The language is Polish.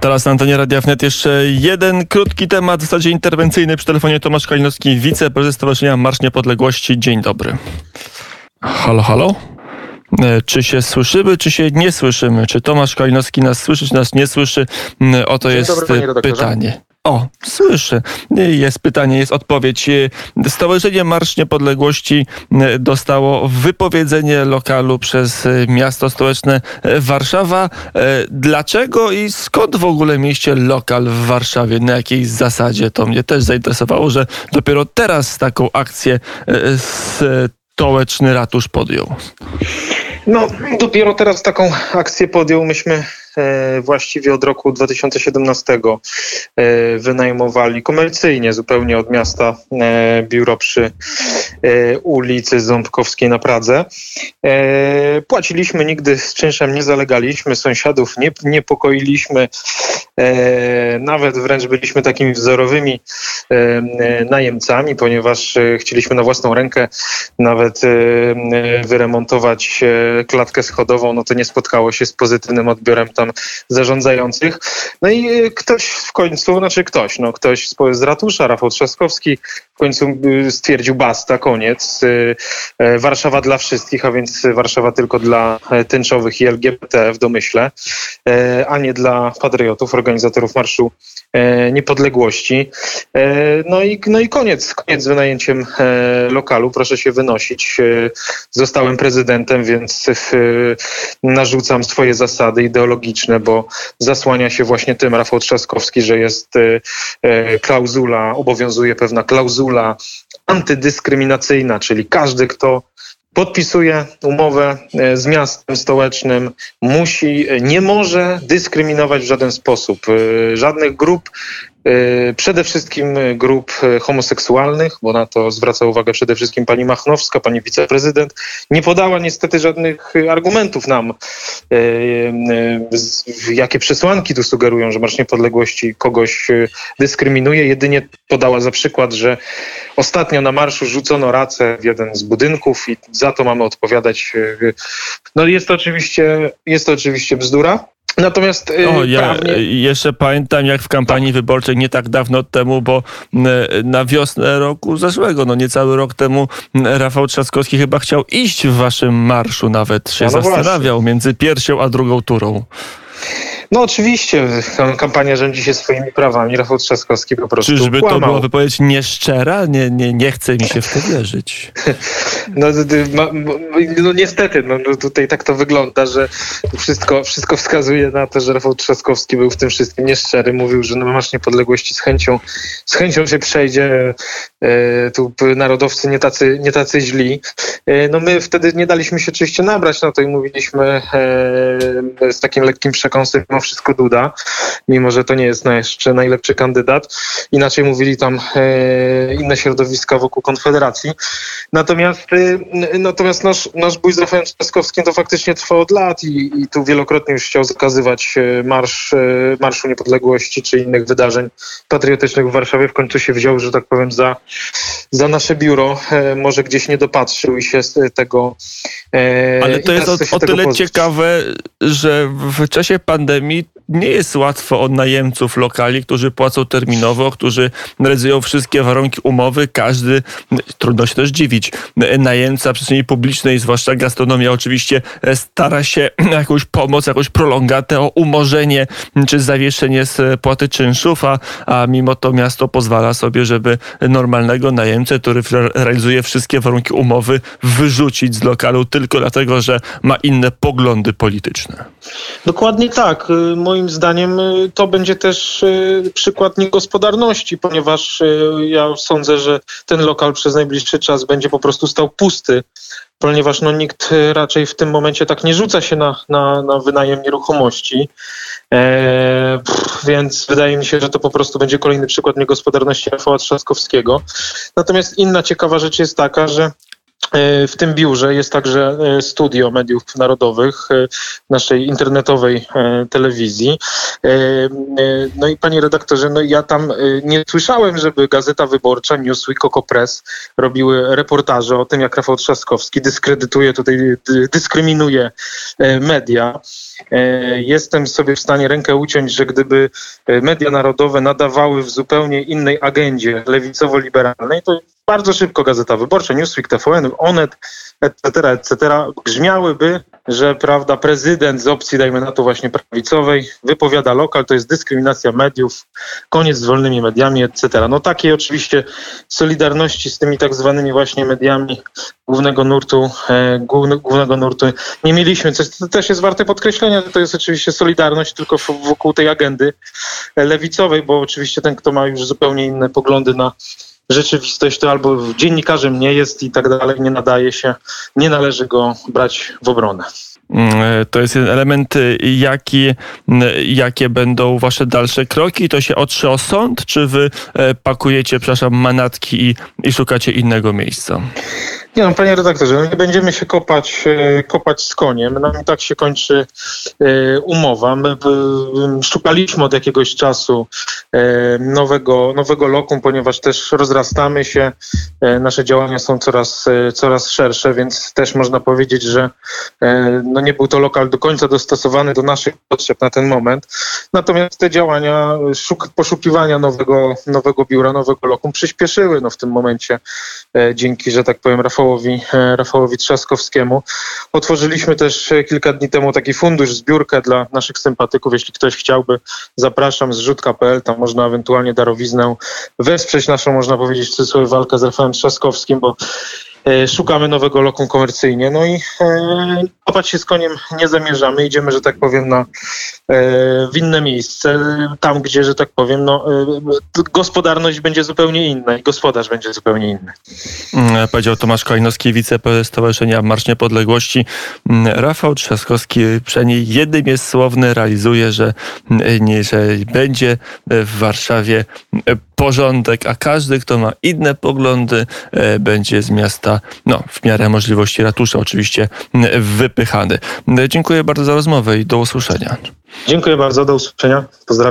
Teraz na antenie Radia Wnet jeszcze jeden krótki temat, w zasadzie interwencyjny przy telefonie Tomasz Kalinowski, wiceprezes Stowarzyszenia Marsz Niepodległości. Dzień dobry. Halo, halo? E, Czy się słyszymy, czy się nie słyszymy? Czy Tomasz Kalinowski nas słyszy, czy nas nie słyszy? Mm, Oto Dzień jest dobry, e, pytanie. O, słyszę. Jest pytanie, jest odpowiedź. Stowarzyszenie Marsz Niepodległości dostało wypowiedzenie lokalu przez miasto stołeczne Warszawa. Dlaczego i skąd w ogóle mieście lokal w Warszawie? Na jakiej zasadzie? To mnie też zainteresowało, że dopiero teraz taką akcję e, stołeczny ratusz podjął. No, dopiero teraz taką akcję podjął. Myśmy właściwie od roku 2017 e, wynajmowali komercyjnie zupełnie od miasta e, biuro przy e, ulicy Ząbkowskiej na Pradze. E, płaciliśmy, nigdy z czynszem nie zalegaliśmy, sąsiadów nie niepokoiliśmy, e, nawet wręcz byliśmy takimi wzorowymi e, e, najemcami, ponieważ e, chcieliśmy na własną rękę nawet e, e, wyremontować e, klatkę schodową, no to nie spotkało się z pozytywnym odbiorem tam zarządzających. No i e, ktoś w końcu, znaczy ktoś, no ktoś z, ratusza, Rafał Trzaskowski w końcu e, stwierdził basta, koniec. E, Warszawa dla wszystkich, a więc Warszawa tylko dla e, tęczowych i LGBT w domyśle, e, a nie dla patriotów, organizatorów Marszu Niepodległości. E, No i, no i koniec, koniec z wynajęciem e, lokalu. Proszę się wynosić. E, Zostałem prezydentem, więc e, narzucam swoje zasady ideologiczne, bo zasłania się właśnie tym Rafał Trzaskowski, że jest e, e, klauzula, obowiązuje pewna klauzula antydyskryminacyjna, czyli każdy, kto podpisuje umowę e, z miastem stołecznym, musi, e, nie może dyskryminować w żaden sposób e, żadnych grup, przede wszystkim grup e, homoseksualnych, bo na to zwraca uwagę przede wszystkim pani Machnowska, pani wiceprezydent. Nie podała niestety żadnych e, argumentów nam, e, e, jakie przesłanki tu sugerują, że Marsz Niepodległości kogoś e, dyskryminuje. Jedynie podała za przykład, że ostatnio na marszu rzucono racę w jeden z budynków i za to mamy odpowiadać. e, No jest to oczywiście, jest to oczywiście bzdura. Natomiast e, O, ja prawnie... jeszcze pamiętam, jak w kampanii wyborczej nie tak dawno temu, bo na wiosnę roku zeszłego, no niecały rok temu, Rafał Trzaskowski chyba chciał iść w waszym marszu, nawet się No, no zastanawiał między pierwszą a drugą turą. No oczywiście, kampania rządzi się swoimi prawami. Rafał Trzaskowski po prostu Czyżby to kłamał. była wypowiedź nieszczera? Nie, nie, nie chce mi się w to wierzyć. No, no niestety, no, no tutaj tak to wygląda, że wszystko, wszystko wskazuje na to, że Rafał Trzaskowski był w tym wszystkim nieszczery. Mówił, że no, Marsz Niepodległości z chęcią, z chęcią się przejdzie. E, tu narodowcy nie tacy, nie tacy źli. E, no my wtedy nie daliśmy się oczywiście nabrać na to i mówiliśmy e, z takim lekkim przekąsem mimo wszystko Duda, mimo że to nie jest jeszcze najlepszy kandydat. Inaczej mówili tam e, inne środowiska wokół Konfederacji. Natomiast, n- natomiast nasz, nasz bój z Rafałem Trzaskowskim to faktycznie trwa od lat i, i tu wielokrotnie już chciał zakazywać e, marsz, e, Marszu Niepodległości czy innych wydarzeń patriotycznych w Warszawie. W końcu się wziął, że tak powiem, za, za nasze biuro. E, Może gdzieś nie dopatrzył i się z tego... e, Ale to jest o, o tyle pozbyć. ciekawe, że w czasie pandemii nie jest łatwo od najemców lokali, którzy płacą terminowo, którzy realizują wszystkie warunki umowy. Każdy, trudno się też dziwić, najemca przestrzeni publicznej, zwłaszcza gastronomia oczywiście stara się jakąś pomoc, jakąś prolongatę, o umorzenie czy zawieszenie z płaty czynszów, a, a mimo to miasto pozwala sobie, żeby normalnego najemcę, który re- realizuje wszystkie warunki umowy, wyrzucić z lokalu tylko dlatego, że ma inne poglądy polityczne. Dokładnie tak. Moim zdaniem y, to będzie też y, przykład niegospodarności, ponieważ y, ja sądzę, że ten lokal przez najbliższy czas będzie po prostu stał pusty, ponieważ no, nikt raczej w tym momencie tak nie rzuca się na, na, na wynajem nieruchomości. E, więc wydaje mi się, że to po prostu będzie kolejny przykład niegospodarności Rafała Trzaskowskiego. Natomiast inna ciekawa rzecz jest taka, że w tym biurze jest także e, studio mediów narodowych e, naszej internetowej telewizji. No i panie redaktorze, no ja tam nie słyszałem, żeby Gazeta Wyborcza, Newsweek, Oko Press robiły reportaże o tym, jak Rafał Trzaskowski dyskredytuje tutaj, dyskryminuje media. Jestem sobie w stanie rękę uciąć, że gdyby media narodowe nadawały w zupełnie innej agendzie lewicowo-liberalnej, to bardzo szybko Gazeta Wyborcza, Newsweek, TVN, Onet, etc., etc. grzmiałyby, że prawda, prezydent z opcji, dajmy na to właśnie prawicowej, wypowiada lokal, to jest dyskryminacja mediów, koniec z wolnymi mediami, etc. No takiej oczywiście solidarności z tymi tak zwanymi właśnie mediami głównego nurtu, e, głównego nurtu nie mieliśmy. Co też jest warte podkreślenia, że to jest oczywiście solidarność tylko wokół tej agendy lewicowej, bo oczywiście ten, kto ma już zupełnie inne poglądy na rzeczywistość, to albo dziennikarzem nie jest i tak dalej, nie nadaje się, nie należy go brać w obronę. Mm, to jest element, jaki, jakie będą wasze dalsze kroki? To się otrze o sąd, czy wy e, pakujecie, przepraszam, manatki i, i szukacie innego miejsca? Nie no, panie redaktorze, no nie będziemy się kopać, e, kopać z koniem. Nam i tak się kończy e, umowa. My szukaliśmy od jakiegoś czasu e, nowego, nowego lokum, ponieważ też rozrastamy się. Nasze działania są coraz, coraz szersze, więc też można powiedzieć, że no nie był to lokal do końca dostosowany do naszych potrzeb na ten moment. Natomiast te działania poszukiwania nowego, nowego biura, nowego lokum przyspieszyły no w tym momencie dzięki, że tak powiem, Rafał Rafałowi, e, Rafałowi Trzaskowskiemu. Otworzyliśmy też e, kilka dni temu taki fundusz, zbiórkę dla naszych sympatyków. Jeśli ktoś chciałby, zapraszam zrzutka.pl, tam można ewentualnie darowiznę wesprzeć naszą, można powiedzieć, w cudzysłowie walkę z Rafałem Trzaskowskim, bo E, szukamy nowego lokum komercyjnie. No i kopać się z koniem nie zamierzamy. Idziemy, że tak powiem, na, e, w inne miejsce, tam gdzie, że tak powiem, no, gospodarność będzie zupełnie inna i gospodarz będzie zupełnie inny. Mm, powiedział Tomasz Kojnowski, wiceprezes Stowarzyszenia Marsz Niepodległości. Mm, Rafał Trzaskowski przynajmniej jednym jest słowny, realizuje, że, mm, nie, że będzie w Warszawie porządek, a każdy, kto ma inne poglądy, e, będzie z miasta, no, w miarę możliwości ratusza oczywiście, wypychany. Dziękuję bardzo za rozmowę i do usłyszenia. Dziękuję bardzo, do usłyszenia. Pozdrawiam.